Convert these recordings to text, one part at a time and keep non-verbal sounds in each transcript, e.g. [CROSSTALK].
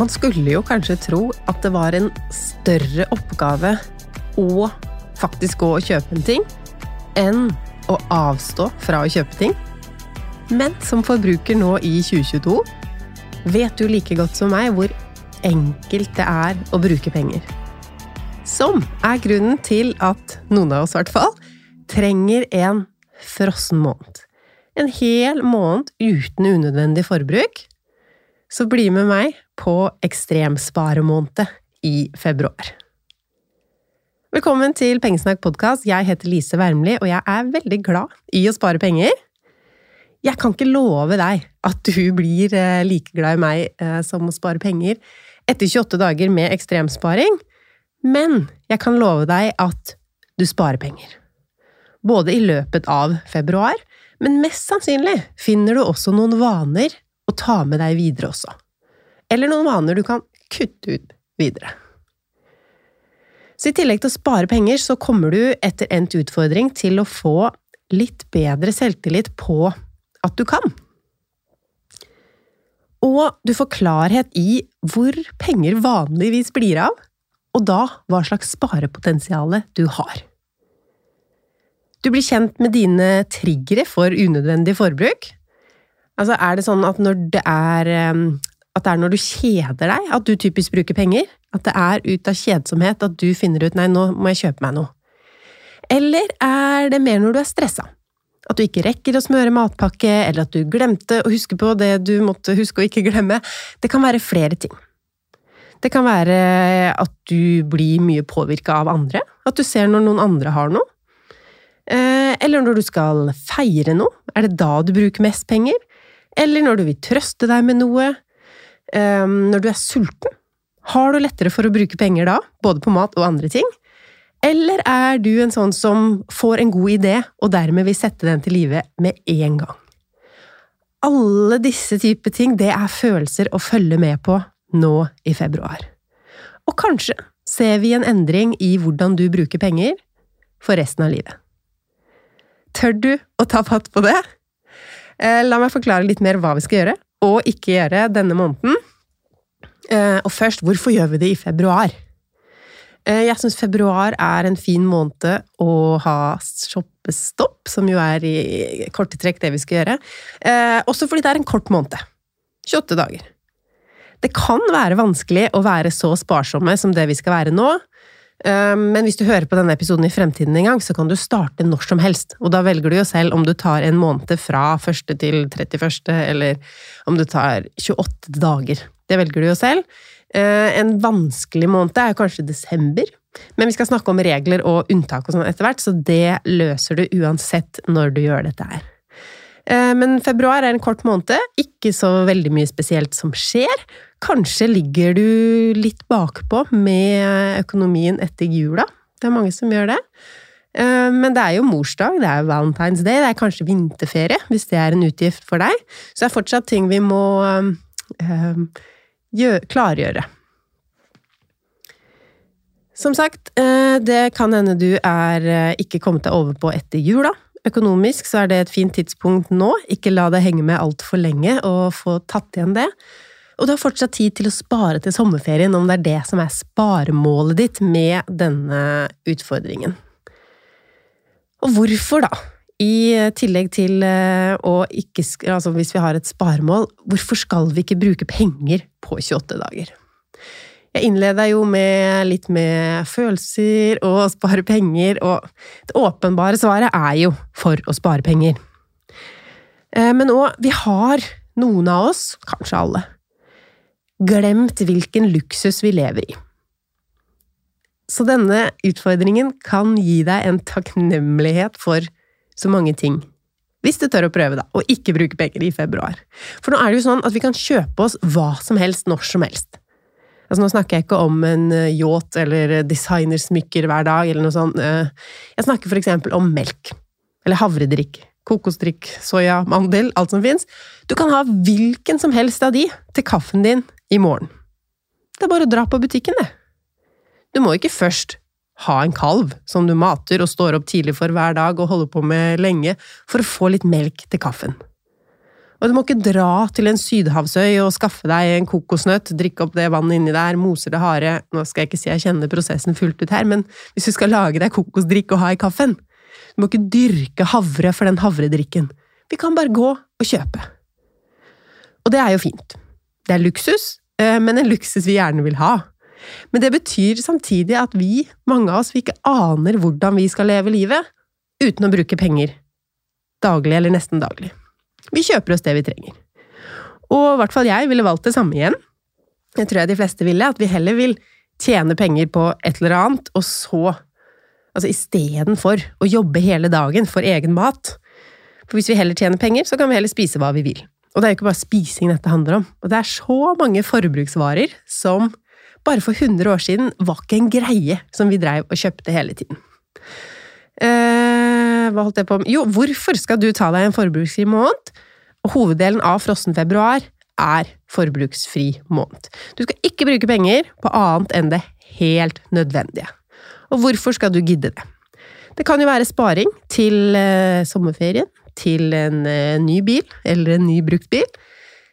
Man skulle jo kanskje tro at det var en større oppgave å faktisk gå og kjøpe en ting, enn å avstå fra å kjøpe ting. Men som forbruker nå i 2022 vet du like godt som meg hvor enkelt det er å bruke penger. Som er grunnen til at noen av oss, i hvert fall, trenger en frossen måned. En hel måned uten unødvendig forbruk. Så bli med meg på ekstremsparemåned i februar. Velkommen til Pengesnakk podkast. Jeg heter Lise Wermli, og jeg er veldig glad i å spare penger. Jeg kan ikke love deg at du blir eh, like glad i meg eh, som å spare penger etter 28 dager med ekstremsparing, men jeg kan love deg at du sparer penger. Både i løpet av februar, men mest sannsynlig finner du også noen vaner å ta med deg videre også. Eller noen vaner du kan kutte ut videre. Så i tillegg til å spare penger, så kommer du etter endt utfordring til å få litt bedre selvtillit på at du kan. Og du får klarhet i hvor penger vanligvis blir av, og da hva slags sparepotensial du har. Du blir kjent med dine triggere for unødvendig forbruk. Altså, er det sånn at når det er at det er når du kjeder deg at du typisk bruker penger? At det er ut av kjedsomhet at du finner ut 'nei, nå må jeg kjøpe meg noe'? Eller er det mer når du er stressa? At du ikke rekker å smøre matpakke, eller at du glemte å huske på det du måtte huske å ikke glemme. Det kan være flere ting. Det kan være at du blir mye påvirka av andre. At du ser når noen andre har noe. Eh, eller når du skal feire noe. Er det da du bruker mest penger? Eller når du vil trøste deg med noe? Eh, når du er sulten? Har du lettere for å bruke penger da, både på mat og andre ting? Eller er du en sånn som får en god idé, og dermed vil sette den til live med en gang? Alle disse typer ting, det er følelser å følge med på nå i februar. Og kanskje ser vi en endring i hvordan du bruker penger for resten av livet. Tør du å ta fatt på det? Eh, la meg forklare litt mer hva vi skal gjøre og ikke gjøre denne måneden. Eh, og først, hvorfor gjør vi det i februar? Eh, jeg syns februar er en fin måned å ha shoppestopp, som jo er i korte trekk det vi skal gjøre. Også fordi det er en kort måned. 28 dager. Det kan være vanskelig å være så sparsomme som det vi skal være nå, men hvis du hører på denne episoden i fremtiden en gang, så kan du starte når som helst. Og da velger du jo selv om du tar en måned fra 1. til 31., eller om du tar 28 dager. Det velger du jo selv. Ehm, en vanskelig måned er kanskje desember. Men vi skal snakke om regler og unntak og sånn etter hvert, så det løser du uansett når du gjør dette her. Ehm, men februar er en kort måned, ikke så veldig mye spesielt som skjer. Kanskje ligger du litt bakpå med økonomien etter jula. Det er mange som gjør det. Eh, men det er jo morsdag, det er Valentine's Day, det er kanskje vinterferie, hvis det er en utgift for deg. Så det er fortsatt ting vi må øh, klargjøre. Som sagt, det kan hende du er ikke kommet deg over på etter jula. Økonomisk så er det et fint tidspunkt nå, ikke la det henge med altfor lenge og få tatt igjen det. Og du har fortsatt tid til å spare til sommerferien om det er det som er sparemålet ditt med denne utfordringen. Og hvorfor, da? I tillegg til eh, å ikke Altså hvis vi har et sparemål, hvorfor skal vi ikke bruke penger på 28 dager? Jeg innleda jo med litt med følelser og spare penger, og det åpenbare svaret er jo for å spare penger. Eh, men òg, vi har, noen av oss, kanskje alle, glemt hvilken luksus vi lever i. Så denne utfordringen kan gi deg en takknemlighet for så mange ting. Hvis du tør å prøve, da, og ikke bruke penger i februar. For nå er det jo sånn at vi kan kjøpe oss hva som helst når som helst. Altså, nå snakker jeg ikke om en eh, yacht eller designersmykker hver dag, eller noe sånt. Eh, jeg snakker for eksempel om melk. Eller havredrikk. Kokosdrikk, soya, mandel, alt som fins. Du kan ha hvilken som helst av de til kaffen din i morgen. Det er bare å dra på butikken, det. Du må ikke først ha en kalv som du mater og står opp tidlig for hver dag og holder på med lenge, for å få litt melk til kaffen. Og du må ikke dra til en sydhavsøy og skaffe deg en kokosnøtt, drikke opp det vannet inni der, mose det harde Nå skal jeg ikke si jeg kjenner prosessen fullt ut her, men hvis du skal lage deg kokosdrikk og ha i kaffen Du må ikke dyrke havre for den havredrikken. Vi kan bare gå og kjøpe. Og det er jo fint. Det er luksus, men en luksus vi gjerne vil ha. Men det betyr samtidig at vi, mange av oss, vi ikke aner hvordan vi skal leve livet uten å bruke penger. Daglig eller nesten daglig. Vi kjøper oss det vi trenger. Og i hvert fall jeg ville valgt det samme igjen. Jeg tror jeg de fleste ville, at vi heller vil tjene penger på et eller annet, og så Altså istedenfor å jobbe hele dagen for egen mat. For hvis vi heller tjener penger, så kan vi heller spise hva vi vil. Og det er jo ikke bare spising dette handler om. Og det er så mange forbruksvarer som bare for 100 år siden var ikke en greie som vi dreiv og kjøpte hele tiden. Eh, hva holdt jeg på med? Jo, hvorfor skal du ta deg en forbruksfri måned? Og hoveddelen av frossen februar er forbruksfri måned. Du skal ikke bruke penger på annet enn det helt nødvendige. Og hvorfor skal du gidde det? Det kan jo være sparing til eh, sommerferien, til en eh, ny bil eller en ny brukt bil.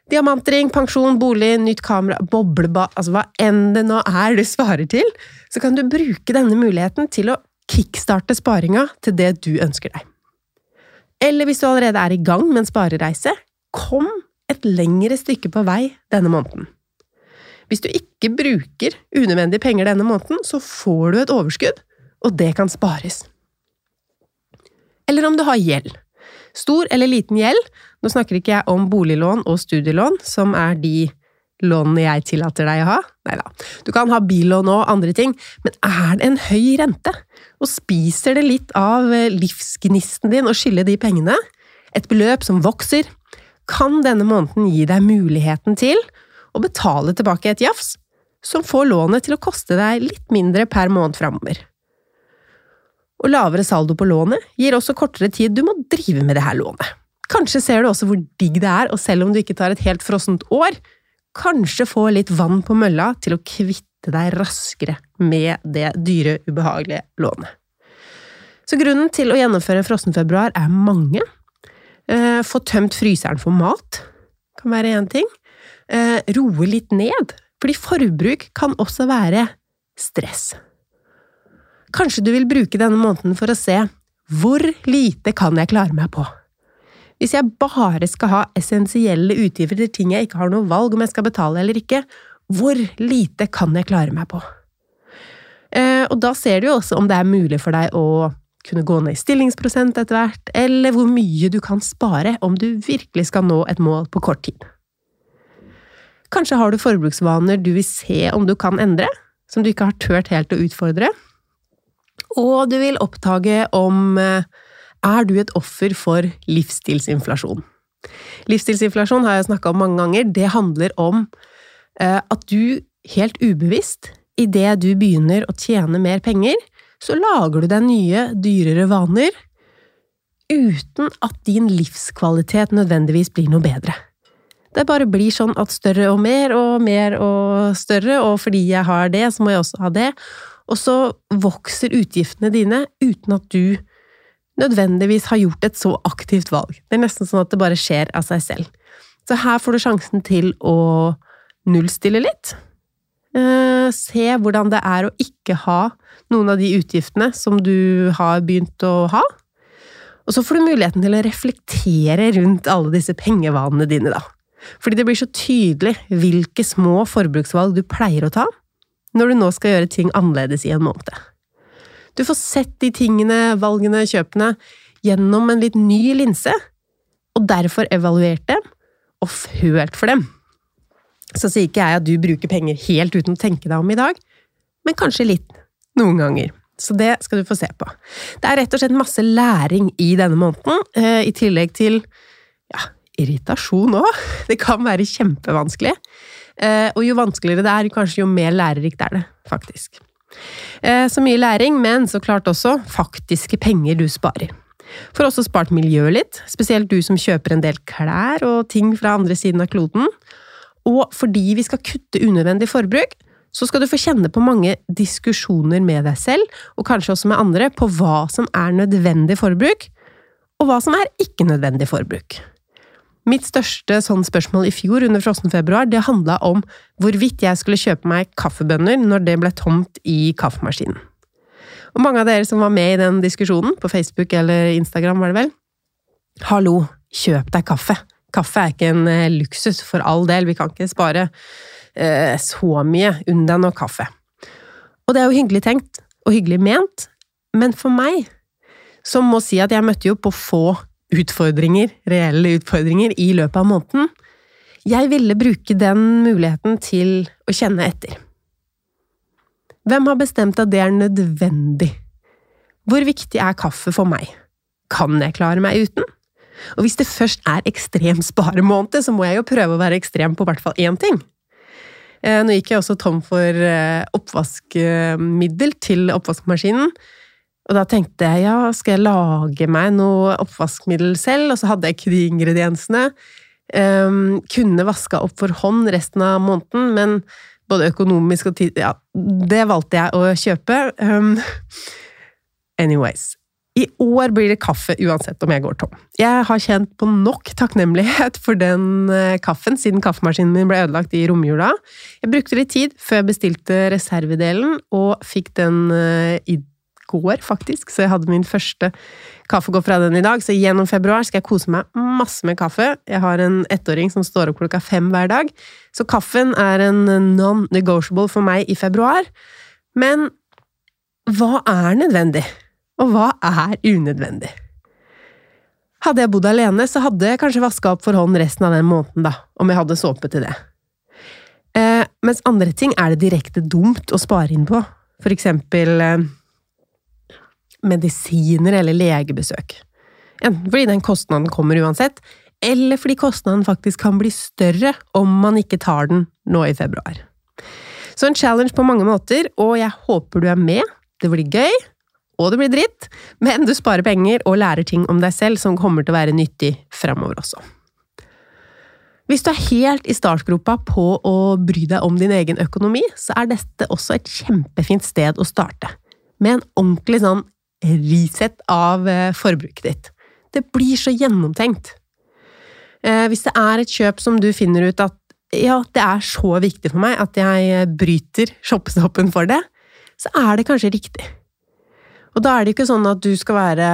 Diamantring, pensjon, bolig, nytt kamera, boblebad, altså hva enn det nå er du svarer til, så kan du bruke denne muligheten til å kickstarte sparinga til det du ønsker deg. Eller hvis du allerede er i gang med en sparereise, kom et lengre stykke på vei denne måneden. Hvis du ikke bruker unødvendige penger denne måneden, så får du et overskudd, og det kan spares. Eller om du har gjeld. Stor eller liten gjeld, nå snakker ikke jeg om boliglån og studielån, som er de lånene jeg tillater deg å ha. Nei da, du kan ha billån og andre ting, men er det en høy rente? Og spiser det litt av eh, livsgnisten din å skylde de pengene? Et beløp som vokser? Kan denne måneden gi deg muligheten til å betale tilbake et jafs, som får lånet til å koste deg litt mindre per måned framover? Og lavere saldo på lånet gir også kortere tid du må drive med det her lånet. Kanskje ser du også hvor digg det er, og selv om du ikke tar et helt frossent år, kanskje få litt vann på mølla til å kvitte deg raskere med det dyre, ubehagelige lånet. Så grunnen til å gjennomføre frossenfebruar er mange. Eh, få tømt fryseren for mat kan være én ting. Eh, roe litt ned, fordi forbruk kan også være stress. Kanskje du vil bruke denne måneden for å se hvor lite kan jeg klare meg på? Hvis jeg bare skal ha essensielle utgifter til ting jeg ikke har noe valg om jeg skal betale eller ikke, hvor lite kan jeg klare meg på? Eh, og da ser du jo også om det er mulig for deg å kunne gå ned i stillingsprosent etter hvert, eller hvor mye du kan spare om du virkelig skal nå et mål på kort tid. Kanskje har du forbruksvaner du vil se om du kan endre, som du ikke har turt helt å utfordre, og du vil oppdage om eh, er du et offer for livsstilsinflasjon? Livsstilsinflasjon har jeg snakka om mange ganger. Det handler om eh, at du helt ubevisst, idet du begynner å tjene mer penger, så lager du deg nye, dyrere vaner uten at din livskvalitet nødvendigvis blir noe bedre. Det bare blir sånn at større og mer og mer og større, og fordi jeg har det, så må jeg også ha det. Og så vokser utgiftene dine uten at du nødvendigvis har gjort et så aktivt valg. Det er nesten sånn at det bare skjer av seg selv. Så her får du sjansen til å nullstille litt. Eh, se hvordan det er å ikke ha noen av de utgiftene som du har begynt å ha. Og så får du muligheten til å reflektere rundt alle disse pengevanene dine, da. Fordi det blir så tydelig hvilke små forbruksvalg du pleier å ta, når du nå skal gjøre ting annerledes i en måned. Du får sett de tingene, valgene, kjøpene gjennom en litt ny linse, og derfor evaluert dem og følt for dem. Så sier ikke jeg at du bruker penger helt uten å tenke deg om i dag, men kanskje litt noen ganger. Så det skal du få se på. Det er rett og slett masse læring i denne måneden, eh, i tillegg til ja, irritasjon òg. Det kan være kjempevanskelig. Eh, og jo vanskeligere det er, kanskje jo mer lærerikt er det, faktisk. Eh, så mye læring, men så klart også faktiske penger du sparer. Får også spart miljøet litt, spesielt du som kjøper en del klær og ting fra andre siden av kloden. Og fordi vi skal kutte unødvendig forbruk, så skal du få kjenne på mange diskusjoner med deg selv, og kanskje også med andre, på hva som er nødvendig forbruk, og hva som er ikke nødvendig forbruk. Mitt største sånn spørsmål i fjor under frossen februar, det handla om hvorvidt jeg skulle kjøpe meg kaffebønner når det ble tomt i kaffemaskinen. Og mange av dere som var med i den diskusjonen, på Facebook eller Instagram var det vel, hallo, kjøp deg kaffe. Kaffe er ikke en eh, luksus, for all del, vi kan ikke spare eh, så mye unna noe kaffe. Og det er jo hyggelig tenkt, og hyggelig ment, men for meg, som må si at jeg møtte jo på få utfordringer, reelle utfordringer, i løpet av måneden. Jeg ville bruke den muligheten til å kjenne etter. Hvem har bestemt at det er nødvendig? Hvor viktig er kaffe for meg? Kan jeg klare meg uten? Og hvis det først er ekstrem sparemåned, så må jeg jo prøve å være ekstrem på hvert fall én ting. Eh, nå gikk jeg også tom for eh, oppvaskmiddel til oppvaskmaskinen, og da tenkte jeg ja, skal jeg lage meg noe oppvaskmiddel selv, og så hadde jeg ikke de ingrediensene. Um, kunne vaska opp for hånd resten av måneden, men både økonomisk og tid Ja, det valgte jeg å kjøpe. Um, anyways. I år blir det kaffe uansett om jeg går tom. Jeg har kjent på nok takknemlighet for den uh, kaffen siden kaffemaskinen min ble ødelagt i romjula. Jeg brukte litt tid før jeg bestilte reservedelen, og fikk den uh, i går, faktisk, så jeg hadde min første kaffekopp fra den i dag. Så gjennom februar skal jeg kose meg masse med kaffe. Jeg har en ettåring som står opp klokka fem hver dag, så kaffen er en non-negotiable for meg i februar. Men hva er nødvendig, og hva er unødvendig? Hadde jeg bodd alene, så hadde jeg kanskje vaska opp for hånd resten av den måneden, da, om jeg hadde såpe til det. Eh, mens andre ting er det direkte dumt å spare inn på. For eksempel eh, medisiner eller legebesøk. Enten fordi den kostnaden kommer uansett, eller fordi kostnaden faktisk kan bli større om man ikke tar den nå i februar. Så en challenge på mange måter, og jeg håper du er med. Det blir gøy, og det blir dritt, men du sparer penger og lærer ting om deg selv som kommer til å være nyttig framover også. Hvis du er helt i startgropa på å bry deg om din egen økonomi, så er dette også et kjempefint sted å starte. Med en ordentlig sånn reset av eh, forbruket ditt. Det blir så gjennomtenkt. Eh, hvis det er et kjøp som du finner ut at ja, det er så viktig for meg at jeg eh, bryter shoppestoppen for det, så er det kanskje riktig. Og da er det ikke sånn at du skal være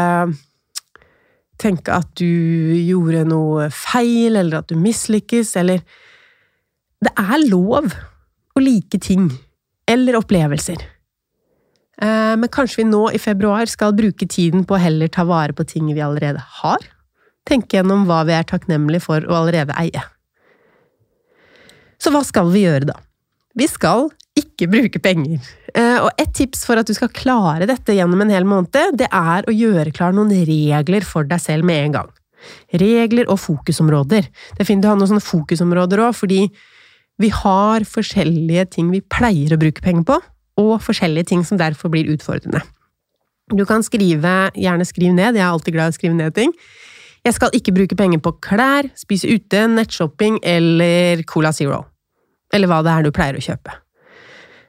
Tenke at du gjorde noe feil, eller at du mislykkes, eller Det er lov å like ting. Eller opplevelser. Eh, men kanskje vi nå i februar skal bruke tiden på å heller ta vare på ting vi allerede har? Tenke gjennom hva vi er takknemlige for å allerede eie. Så hva skal vi gjøre da? Vi skal ikke bruke penger. Eh, og et tips for at du skal klare dette gjennom en hel måned, det er å gjøre klar noen regler for deg selv med en gang. Regler og fokusområder. Det er fint å ha noen sånne fokusområder òg, fordi vi har forskjellige ting vi pleier å bruke penger på, og forskjellige ting som derfor blir utfordrende. Du kan skrive, gjerne skriv ned, jeg er alltid glad i å skrive ned ting. Jeg skal ikke bruke penger på klær, spise ute, nettshopping eller Cola Zero. Eller hva det er du pleier å kjøpe.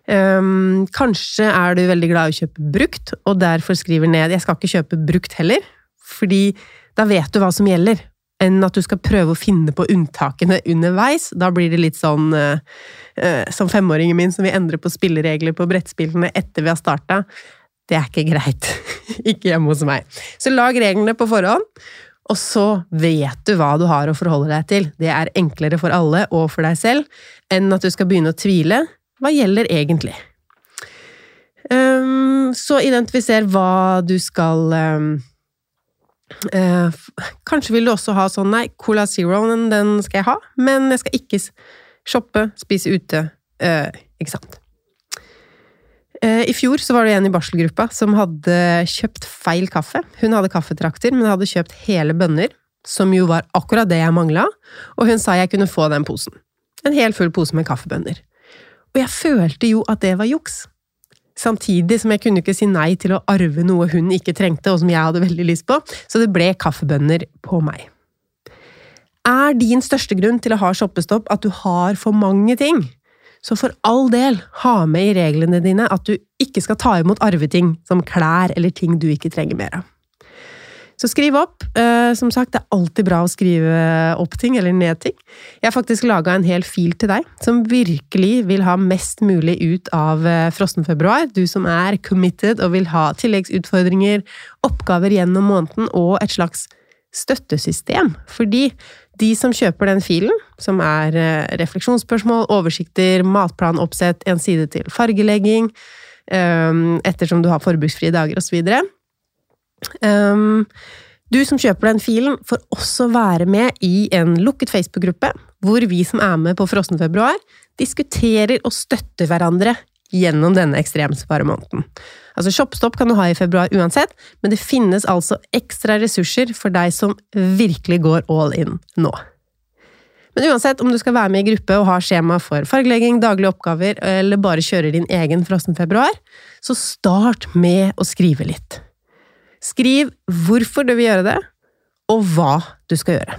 Um, kanskje er du veldig glad i å kjøpe brukt, og derfor skriver ned 'jeg skal ikke kjøpe brukt heller', fordi da vet du hva som gjelder, enn at du skal prøve å finne på unntakene underveis. Da blir det litt sånn uh, som femåringen min som vil endre på spilleregler på brettspillene etter vi har starta. Det er ikke greit. [LAUGHS] ikke hjemme hos meg. Så lag reglene på forhånd, og så vet du hva du har å forholde deg til. Det er enklere for alle og for deg selv enn at du skal begynne å tvile. Hva gjelder egentlig? Um, så identifiser hva du skal um, uh, kanskje vil du også ha sånn nei, Cola Zero, den skal jeg ha, men jeg skal ikke shoppe, spise ute. Eh, ikke sant. Eh, I fjor så var det en i barselgruppa som hadde kjøpt feil kaffe. Hun hadde kaffetrakter, men hadde kjøpt hele bønner, som jo var akkurat det jeg mangla, og hun sa jeg kunne få den posen. En hel full pose med kaffebønner. Og jeg følte jo at det var juks. Samtidig som jeg kunne ikke si nei til å arve noe hun ikke trengte, og som jeg hadde veldig lyst på, så det ble kaffebønner på meg. Er din største grunn til å ha shoppestopp at du har for mange ting? Så for all del, ha med i reglene dine at du ikke skal ta imot arveting, som klær eller ting du ikke trenger mer av. Så skriv opp. Eh, som sagt, det er alltid bra å skrive opp ting, eller ned ting. Jeg har faktisk laga en hel fil til deg, som virkelig vil ha mest mulig ut av frossen februar. Du som er committed og vil ha tilleggsutfordringer, oppgaver gjennom måneden og et slags støttesystem. Fordi de som kjøper den filen, som er eh, refleksjonsspørsmål, oversikter, matplan, oppsett, en side til fargelegging, ettersom du har forbruksfrie dager osv. Um, du som kjøper den filen, får også være med i en lukket Facebook-gruppe, hvor vi som er med på Frossenfebruar, diskuterer og støtter hverandre gjennom denne ekstremsparemåneden. Altså Shopstopp kan du ha i februar uansett, men det finnes altså ekstra ressurser for deg som virkelig går all in nå. Men uansett om du skal være med i gruppe og ha skjema for fargelegging, daglige oppgaver, eller bare kjører din egen frossenfebruar, så start med å skrive litt. Skriv hvorfor du vil gjøre det, og hva du skal gjøre.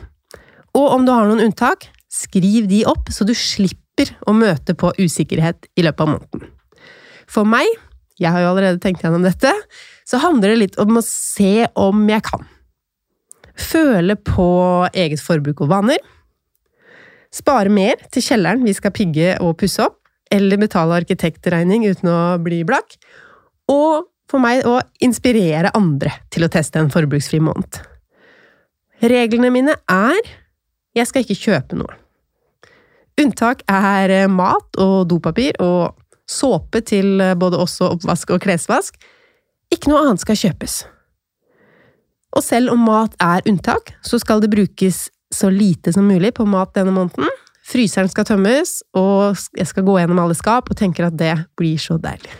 Og om du har noen unntak, skriv de opp, så du slipper å møte på usikkerhet i løpet av måneden. For meg, jeg har jo allerede tenkt gjennom dette, så handler det litt om å se om jeg kan. Føle på eget forbruk og vaner. Spare mer til kjelleren vi skal pigge og pusse opp, eller betale arkitektregning uten å bli blakk. Og for meg å inspirere andre til å teste en forbruksfri måned. Reglene mine er jeg skal ikke kjøpe noe. Unntak er mat og dopapir og såpe til eh, både også oppvask og klesvask. Ikke noe annet skal kjøpes. Og selv om mat er unntak, så skal det brukes så lite som mulig på mat denne måneden. Fryseren skal tømmes, og jeg skal gå gjennom alle skap og tenker at det blir så deilig.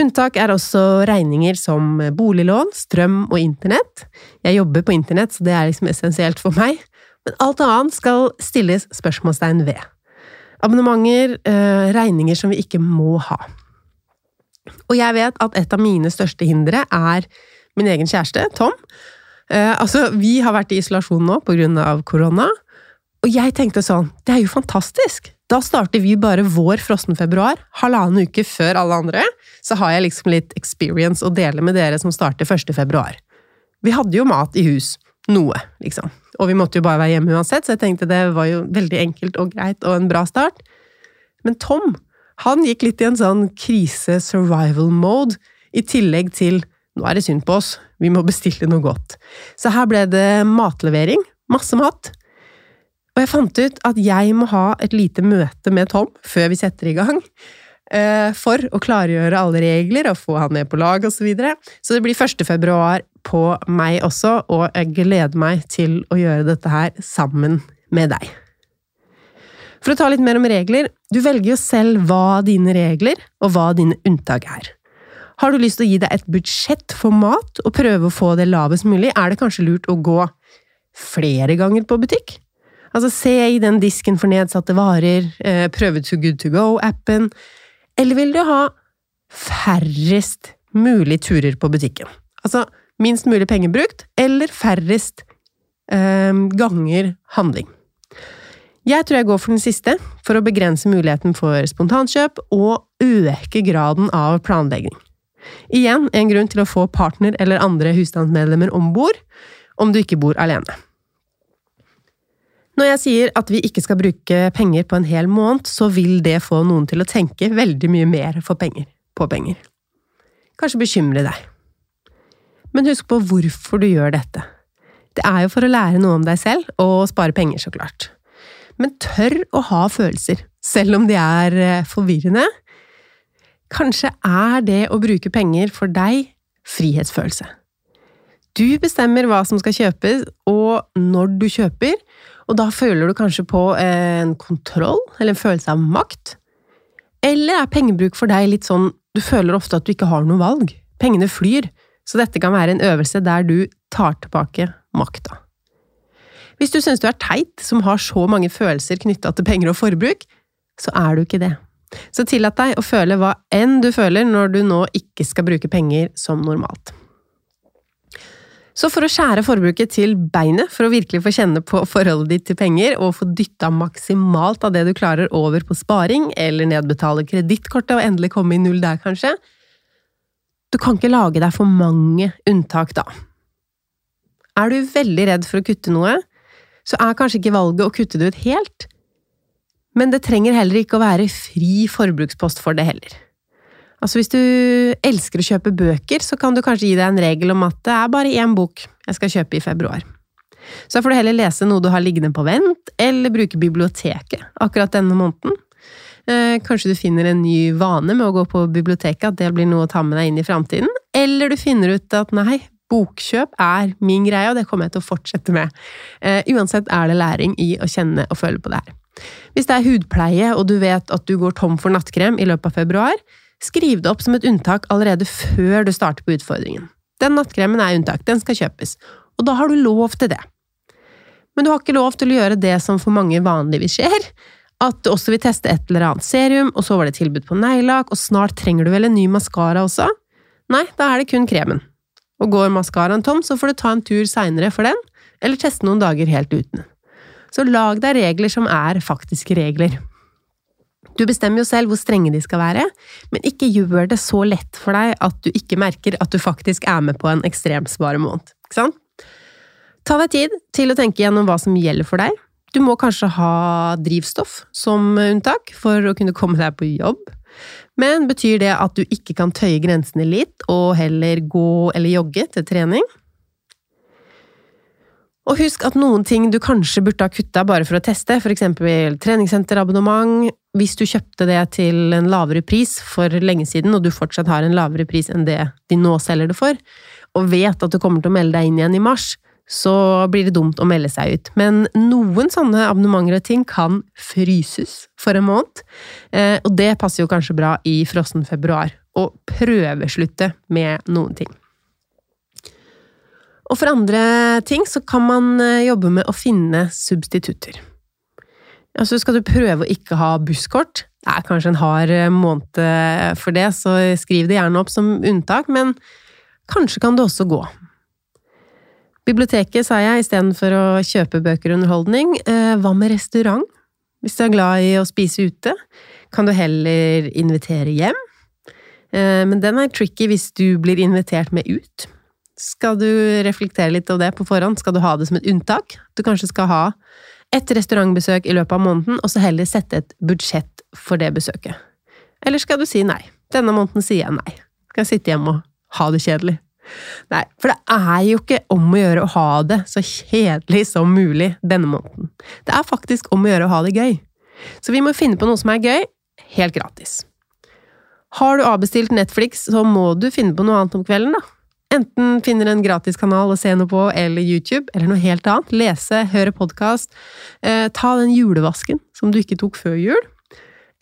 Unntak er også regninger som boliglån, strøm og internett. Jeg jobber på internett, så det er liksom essensielt for meg. Men alt annet skal stilles spørsmålstegn ved. Abonnementer, eh, regninger som vi ikke må ha. Og jeg vet at et av mine største hindre er min egen kjæreste, Tom. Eh, altså, vi har vært i isolasjon nå av korona, og jeg tenkte sånn, det er jo fantastisk! Da starter vi bare vår frossenfebruar, halvannen uke før alle andre. Så har jeg liksom litt experience å dele med dere som starter 1. februar. Vi hadde jo mat i hus. Noe, liksom. Og vi måtte jo bare være hjemme uansett, så jeg tenkte det var jo veldig enkelt og greit og en bra start. Men Tom, han gikk litt i en sånn krise-survival-mode, i tillegg til nå er det synd på oss, vi må bestille noe godt. Så her ble det matlevering, masse mat, og jeg fant ut at jeg må ha et lite møte med Tom før vi setter i gang, for å klargjøre alle regler og få han med på lag osv. Så, videre. så det blir 1. februar på meg også, og jeg gleder meg til å gjøre dette her sammen med deg. For å ta litt mer om regler, du velger jo selv hva dine regler og hva dine unntak er. Har du lyst til å gi deg et budsjett for mat og prøve å få det lavest mulig, er det kanskje lurt å gå flere ganger på butikk? Altså, se i den disken for nedsatte varer, eh, prøve To Good To Go-appen, eller vil du ha færrest mulig turer på butikken? Altså minst mulig penger brukt, eller færrest eh, ganger handling. Jeg tror jeg går for den siste, for å begrense muligheten for spontankjøp og øke graden av planlegging. Igjen en grunn til å få partner eller andre husstandsmedlemmer om bord, om du ikke bor alene. Når jeg sier at vi ikke skal bruke penger på en hel måned, så vil det få noen til å tenke veldig mye mer penger, på penger. Kanskje bekymre deg. Men husk på hvorfor du gjør dette. Det er jo for å lære noe om deg selv, og spare penger, så klart. Men tør å ha følelser, selv om de er eh, forvirrende. Kanskje er det å bruke penger for deg frihetsfølelse. Du bestemmer hva som skal kjøpes, og når du kjøper, og da føler du kanskje på en kontroll, eller en følelse av makt? Eller er pengebruk for deg litt sånn du føler ofte at du ikke har noe valg? Pengene flyr, så dette kan være en øvelse der du tar tilbake makta. Hvis du synes du er teit som har så mange følelser knytta til penger og forbruk, så er du ikke det. Så tillat deg å føle hva enn du føler når du nå ikke skal bruke penger som normalt. Så for å skjære forbruket til beinet, for å virkelig få kjenne på forholdet ditt til penger, og få dytta maksimalt av det du klarer over på sparing, eller nedbetale kredittkortet og endelig komme i null der, kanskje Du kan ikke lage deg for mange unntak, da. Er du veldig redd for å kutte noe, så er kanskje ikke valget å kutte det ut helt, men det trenger heller ikke å være fri forbrukspost for det heller. Altså Hvis du elsker å kjøpe bøker, så kan du kanskje gi deg en regel om at det er bare én bok jeg skal kjøpe i februar. Så får du heller lese noe du har liggende på vent, eller bruke biblioteket akkurat denne måneden. Eh, kanskje du finner en ny vane med å gå på biblioteket, at det blir noe å ta med deg inn i framtiden. Eller du finner ut at nei, bokkjøp er min greie, og det kommer jeg til å fortsette med. Eh, uansett er det læring i å kjenne og føle på det her. Hvis det er hudpleie, og du vet at du går tom for nattkrem i løpet av februar, skriv det opp som et unntak allerede før du starter på utfordringen. Den nattkremen er unntak, den skal kjøpes, og da har du lov til det. Men du har ikke lov til å gjøre det som for mange vanligvis skjer, at du også vil teste et eller annet serum, og så var det tilbud på neglelakk, og snart trenger du vel en ny maskara også? Nei, da er det kun kremen. Og går maskaraen tom, så får du ta en tur seinere for den, eller teste noen dager helt uten. Så lag deg regler som er faktiske regler. Du bestemmer jo selv hvor strenge de skal være, men ikke gjør det så lett for deg at du ikke merker at du faktisk er med på en ekstremsparemåned. Ikke sant? Ta deg tid til å tenke gjennom hva som gjelder for deg. Du må kanskje ha drivstoff som unntak for å kunne komme deg på jobb. Men betyr det at du ikke kan tøye grensene litt, og heller gå eller jogge til trening? Og husk at noen ting du kanskje burde ha kutta bare for å teste, eksempel treningssenterabonnement, hvis du kjøpte det til en lavere pris for lenge siden, og du fortsatt har en lavere pris enn det de nå selger det for, og vet at du kommer til å melde deg inn igjen i mars, så blir det dumt å melde seg ut. Men noen sånne abonnementer og ting kan fryses for en måned, eh, og det passer jo kanskje bra i frossen februar. Å prøveslutte med noen ting. Og for andre ting så kan man eh, jobbe med å finne substitutter. Altså skal du prøve å ikke ha busskort, det er kanskje en hard eh, måned for det, så skriv det gjerne opp som unntak, men kanskje kan det også gå. Biblioteket, sa jeg, istedenfor å kjøpe bøker og underholdning. Eh, hva med restaurant? Hvis du er glad i å spise ute, kan du heller invitere hjem. Men den er tricky hvis du blir invitert med ut. Skal du reflektere litt over det på forhånd? Skal du ha det som et unntak? Du kanskje skal ha et restaurantbesøk i løpet av måneden, og så heller sette et budsjett for det besøket. Eller skal du si nei? Denne måneden sier jeg nei. Skal jeg sitte hjemme og ha det kjedelig? Nei, for det er jo ikke om å gjøre å ha det så kjedelig som mulig denne måneden. Det er faktisk om å gjøre å ha det gøy. Så vi må finne på noe som er gøy, helt gratis. Har du avbestilt Netflix, så må du finne på noe annet om kvelden, da. Enten finner en gratiskanal å se noe på, eller YouTube, eller noe helt annet. Lese, høre podkast. Eh, ta den julevasken som du ikke tok før jul.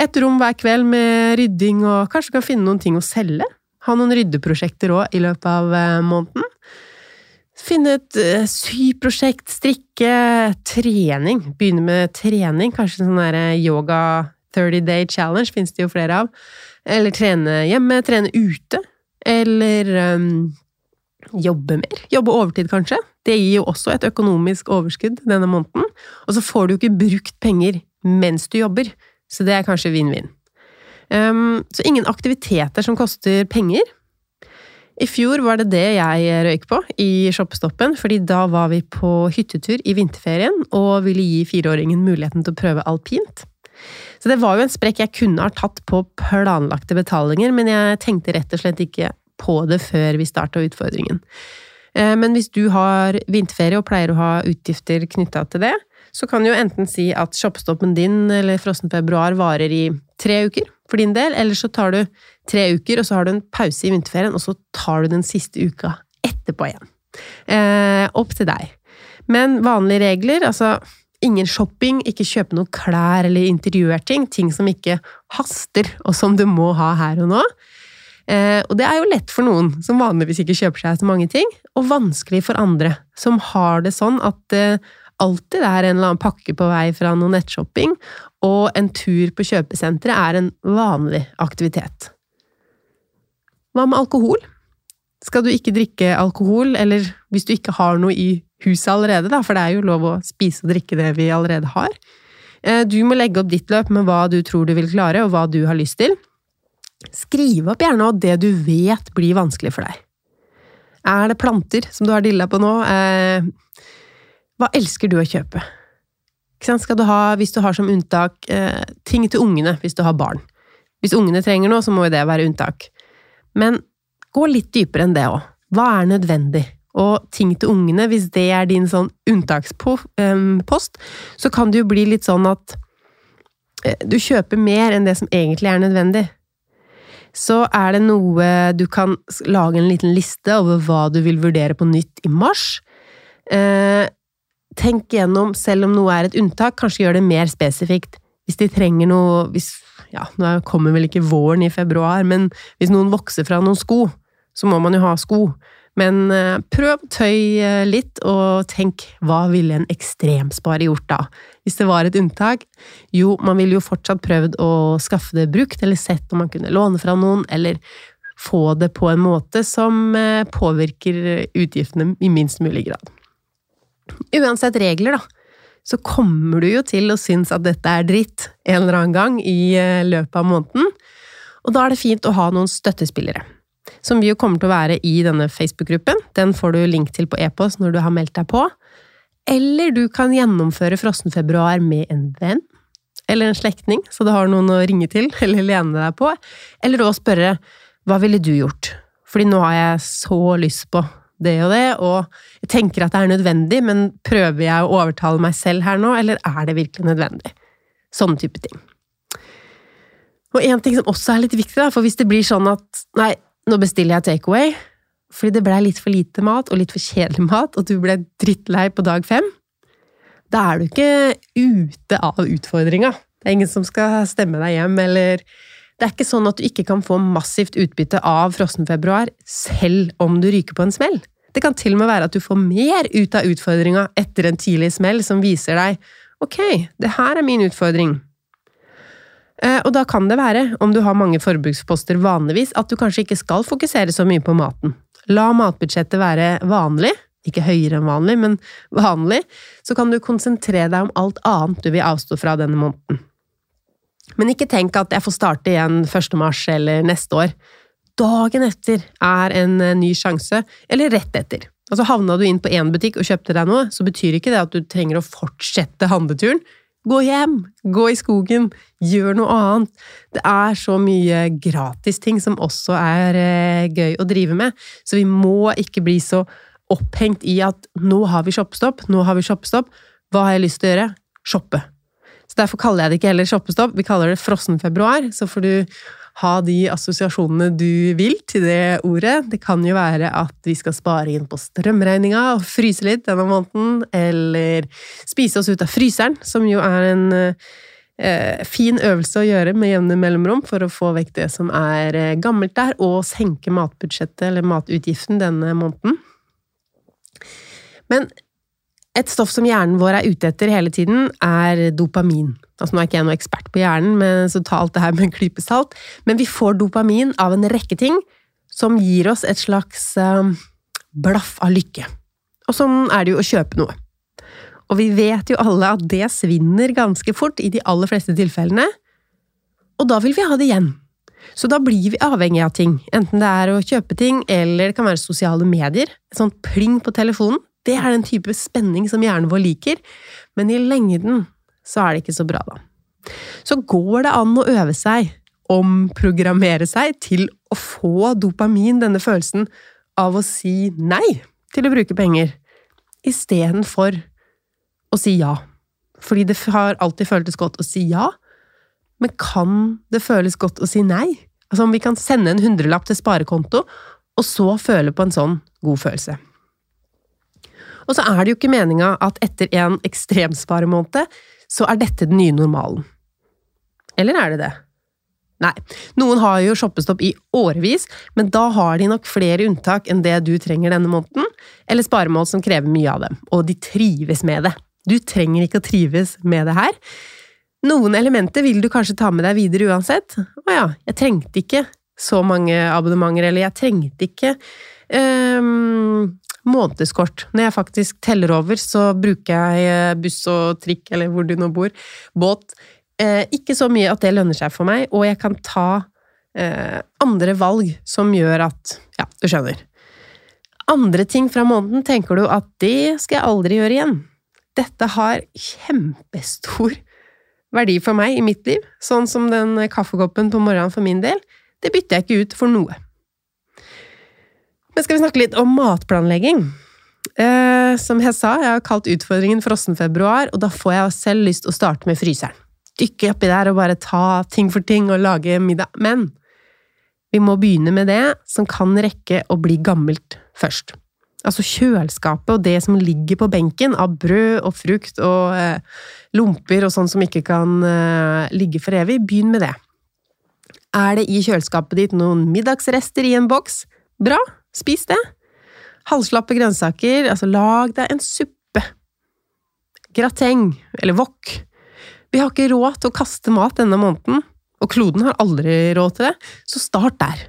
Et rom hver kveld med rydding, og kanskje kan finne noen ting å selge. Ha noen ryddeprosjekter òg i løpet av eh, måneden. Finne et eh, syprosjekt, strikke, trening. Begynne med trening. Kanskje sånn der eh, yoga 30 day challenge finnes det jo flere av. Eller trene hjemme, trene ute. Eller um, jobbe mer. Jobbe overtid, kanskje. Det gir jo også et økonomisk overskudd denne måneden. Og så får du jo ikke brukt penger mens du jobber, så det er kanskje vinn-vinn. Um, så ingen aktiviteter som koster penger. I fjor var det det jeg røyk på i shoppestoppen, fordi da var vi på hyttetur i vinterferien og ville gi fireåringen muligheten til å prøve alpint. Så det var jo en sprekk jeg kunne ha tatt på planlagte betalinger, men jeg tenkte rett og slett ikke på det før vi starta utfordringen. Eh, men hvis du har vinterferie og pleier å ha utgifter knytta til det, så kan du jo enten si at shoppestoppen din eller frossen februar varer i tre uker for din del, eller så tar du tre uker, og så har du en pause i vinterferien, og så tar du den siste uka etterpå igjen. Eh, opp til deg. Men vanlige regler, altså ingen shopping, ikke kjøpe noen klær eller interiørting, ting som ikke haster, og som du må ha her og nå. Eh, og det er jo lett for noen som vanligvis ikke kjøper seg så mange ting, og vanskelig for andre som har det sånn at det alltid er en eller annen pakke på vei fra noe nettshopping, og en tur på kjøpesenteret er en vanlig aktivitet. Hva med alkohol? Skal du ikke drikke alkohol, eller hvis du ikke har noe i huset allerede, da, for det er jo lov å spise og drikke det vi allerede har. Eh, du må legge opp ditt løp med hva du tror du vil klare, og hva du har lyst til. Skriv opp gjerne det du vet blir vanskelig for deg. Er det planter som du har dilla på nå? Eh, hva elsker du å kjøpe? Skal du ha, hvis du har som unntak eh, ting til ungene hvis du har barn. Hvis ungene trenger noe, så må jo det være unntak. Men gå litt dypere enn det òg. Hva er nødvendig? Og ting til ungene, hvis det er din sånn unntakspost, så kan det jo bli litt sånn at eh, du kjøper mer enn det som egentlig er nødvendig. Så er det noe du kan lage en liten liste over hva du vil vurdere på nytt i mars. Eh, tenk gjennom, selv om noe er et unntak, kanskje gjør det mer spesifikt. Hvis de trenger noe hvis, Ja, nå kommer vel ikke våren i februar, men hvis noen vokser fra noen sko, så må man jo ha sko. Men eh, prøv å tøye litt, og tenk hva ville en ekstremsparer gjort da? Hvis det var et unntak? Jo, man ville jo fortsatt prøvd å skaffe det brukt, eller sett om man kunne låne fra noen, eller få det på en måte som eh, påvirker utgiftene i minst mulig grad. Uansett regler, da, så kommer du jo til å synes at dette er dritt en eller annen gang i eh, løpet av måneden. Og da er det fint å ha noen støttespillere. Som vi jo kommer til å være i denne Facebook-gruppen. Den får du link til på e-post når du har meldt deg på. Eller du kan gjennomføre frossenfebruar med en venn. Eller en slektning, så du har noen å ringe til [LAUGHS] eller lene deg på. Eller å spørre hva ville du gjort? Fordi nå har jeg så lyst på det og det, og jeg tenker at det er nødvendig, men prøver jeg å overtale meg selv her nå, eller er det virkelig nødvendig? Sånne type ting. Og en ting som også er litt viktig, da, for hvis det blir sånn at nei, nå bestiller jeg takeaway, fordi det blei litt for lite mat og litt for kjedelig mat, og du ble drittlei på dag fem, da er du ikke ute av utfordringa. Det er ingen som skal stemme deg hjem, eller det er ikke sånn at du ikke kan få massivt utbytte av frossenfebruar selv om du ryker på en smell. Det kan til og med være at du får mer ut av utfordringa etter en tidlig smell som viser deg ok, det her er min utfordring. Eh, og da kan det være, om du har mange forbruksposter vanligvis, at du kanskje ikke skal fokusere så mye på maten. La matbudsjettet være vanlig, ikke høyere enn vanlig, men vanlig, så kan du konsentrere deg om alt annet du vil avstå fra denne måneden. Men ikke tenk at jeg får starte igjen 1. mars eller neste år. Dagen etter er en eh, ny sjanse, eller rett etter. Altså Havna du inn på én butikk og kjøpte deg noe, så betyr ikke det at du trenger å fortsette handleturen. Gå hjem! Gå i skogen! Gjør noe annet! Det er så mye gratisting som også er eh, gøy å drive med, så vi må ikke bli så opphengt i at nå har vi shoppestopp, nå har vi shoppestopp, hva har jeg lyst til å gjøre? Shoppe. Så derfor kaller jeg det ikke heller shoppestopp, vi kaller det frossen februar. Så får du ha de assosiasjonene du vil til det ordet. Det kan jo være at vi skal spare inn på strømregninga og fryse litt denne måneden, eller spise oss ut av fryseren, som jo er en eh, fin øvelse å gjøre med jevne mellomrom for å få vekk det som er eh, gammelt der, og senke matbudsjettet eller matutgiften denne måneden. Men et stoff som hjernen vår er ute etter hele tiden, er dopamin. Altså, nå er ikke jeg noen ekspert på hjernen, men så ta alt det her med en klype salt. Men vi får dopamin av en rekke ting som gir oss et slags uh, blaff av lykke. Og sånn er det jo å kjøpe noe. Og vi vet jo alle at det svinner ganske fort i de aller fleste tilfellene. Og da vil vi ha det igjen. Så da blir vi avhengig av ting, enten det er å kjøpe ting, eller det kan være sosiale medier. Et sånt pling på telefonen det er den type spenning som hjernen vår liker, men i lengden så er det ikke så bra, da. Så går det an å øve seg, omprogrammere seg, til å få dopamin, denne følelsen av å si nei til å bruke penger, istedenfor å si ja. Fordi det har alltid føltes godt å si ja, men kan det føles godt å si nei? Altså om vi kan sende en hundrelapp til sparekonto, og så føle på en sånn god følelse. Og så er det jo ikke meninga at etter en ekstremsparemåned, så er dette den nye normalen. Eller er det det? Nei, noen har jo shoppestopp i årevis, men da har de nok flere unntak enn det du trenger denne måneden, eller sparemål som krever mye av dem, og de trives med det. Du trenger ikke å trives med det her. Noen elementer vil du kanskje ta med deg videre uansett. Å ja, jeg trengte ikke så mange abonnementer, eller jeg trengte ikke um, månedskort. Når jeg faktisk teller over, så bruker jeg eh, buss og trikk, eller hvor du nå bor, båt. Eh, ikke så mye at det lønner seg for meg, og jeg kan ta eh, andre valg som gjør at Ja, du skjønner. Andre ting fra måneden tenker du at det skal jeg aldri gjøre igjen. Dette har kjempestor verdi for meg i mitt liv, sånn som den kaffekoppen på morgenen for min del. Det bytter jeg ikke ut for noe. Men skal vi snakke litt om matplanlegging? Eh, som jeg sa, jeg har kalt utfordringen frossenfebruar, og da får jeg selv lyst til å starte med fryseren. Dykke oppi der og bare ta ting for ting og lage middag. Men vi må begynne med det som kan rekke å bli gammelt først. Altså kjøleskapet og det som ligger på benken av brød og frukt og eh, lomper og sånn som ikke kan eh, ligge for evig. Begynn med det. Er det i kjøleskapet ditt noen middagsrester i en boks? Bra, spis det. Halvslappe grønnsaker, altså lag deg en suppe. Grateng, eller wok. Vi har ikke råd til å kaste mat denne måneden, og kloden har aldri råd til det, så start der.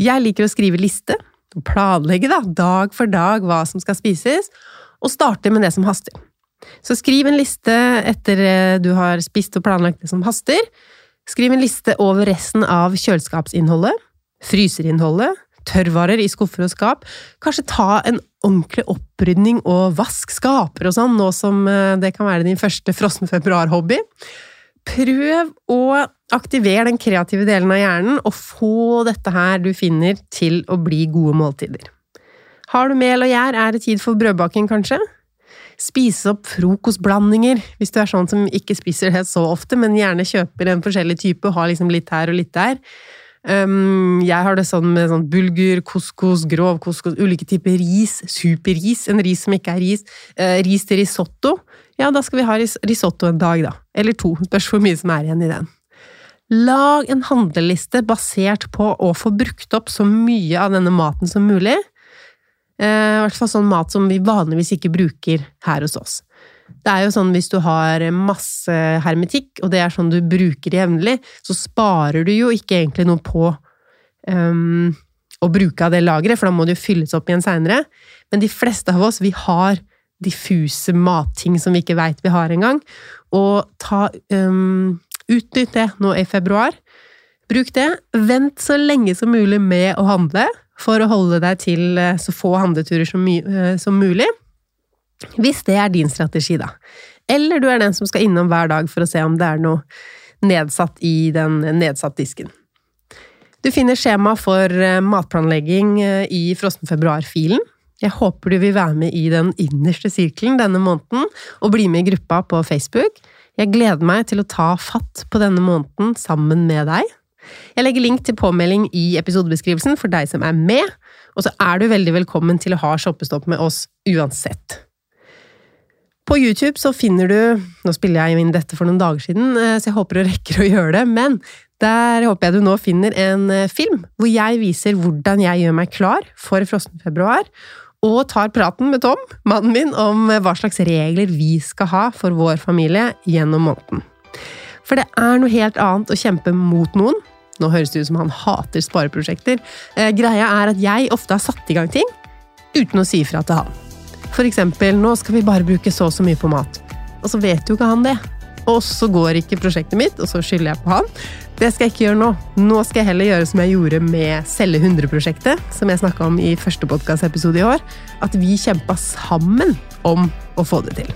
Jeg liker å skrive liste, planlegge da, dag for dag hva som skal spises, og starte med det som haster. Så skriv en liste etter eh, du har spist og planlagt det som haster. Skriv en liste over resten av kjøleskapsinnholdet, fryserinnholdet, tørrvarer i skuffer og skap. Kanskje ta en ordentlig opprydning og vask skaper og sånn, nå som eh, det kan være din første frossen februar-hobby. Prøv å aktivere den kreative delen av hjernen, og få dette her du finner, til å bli gode måltider. Har du mel og gjær, er det tid for brødbaking, kanskje? Spise opp frokostblandinger, hvis du er sånn som ikke spiser det så ofte, men gjerne kjøper en forskjellig type og har liksom litt her og litt der. Um, jeg har det sånn med sånn bulgur, couscous, grov couscous, ulike typer ris, superris, en ris som ikke er ris, uh, ris til risotto. Ja, da skal vi ha ris risotto en dag, da. Eller to, spørs hvor mye som er igjen i den. Lag en handleliste basert på å få brukt opp så mye av denne maten som mulig. Uh, I hvert fall sånn mat som vi vanligvis ikke bruker her hos oss. Det er jo sånn hvis du har masse hermetikk, og det er sånn du bruker jevnlig, så sparer du jo ikke egentlig noe på um, å bruke av det lageret, for da må det jo fylles opp igjen seinere. Men de fleste av oss, vi har diffuse matting som vi ikke veit vi har engang. Og ta um, Utnytt det nå i februar. Bruk det. Vent så lenge som mulig med å handle, for å holde deg til eh, så få handleturer som, uh, som mulig. Hvis det er din strategi, da. Eller du er den som skal innom hver dag for å se om det er noe nedsatt i den nedsatt disken. Du finner skjema for eh, matplanlegging eh, i Frossen februar-filen. Jeg håper du vil være med i den innerste sirkelen denne måneden, og bli med i gruppa på Facebook. Jeg gleder meg til å ta fatt på denne måneden sammen med deg. Jeg legger link til påmelding i episodebeskrivelsen for deg som er med, og så er du veldig velkommen til å ha shoppestopp med oss uansett. På YouTube så finner du Nå spiller jeg inn dette for noen dager siden, eh, så jeg håper du rekker å gjøre det, men der håper jeg du nå finner en eh, film hvor jeg viser hvordan jeg gjør meg klar for frossen februar, og tar praten med Tom, mannen min, om hva slags regler vi skal ha for vår familie gjennom måneden. For det er noe helt annet å kjempe mot noen. Nå høres det ut som han hater spareprosjekter. Eh, greia er at jeg ofte har satt i gang ting uten å si ifra til han. For eksempel, nå skal vi bare bruke så og så mye på mat. Og så vet jo ikke han det. Og så går ikke prosjektet mitt, og så skylder jeg på han. Det skal jeg ikke gjøre nå. Nå skal jeg heller gjøre som jeg gjorde med Selge 100-prosjektet, som jeg snakka om i første podkastepisode i år. At vi kjempa sammen om å få det til.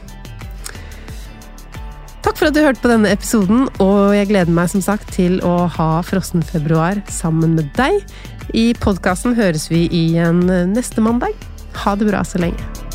Takk for at du hørte på denne episoden, og jeg gleder meg som sagt til å ha frossen februar sammen med deg. I podkasten høres vi igjen neste mandag. Ha det bra så lenge.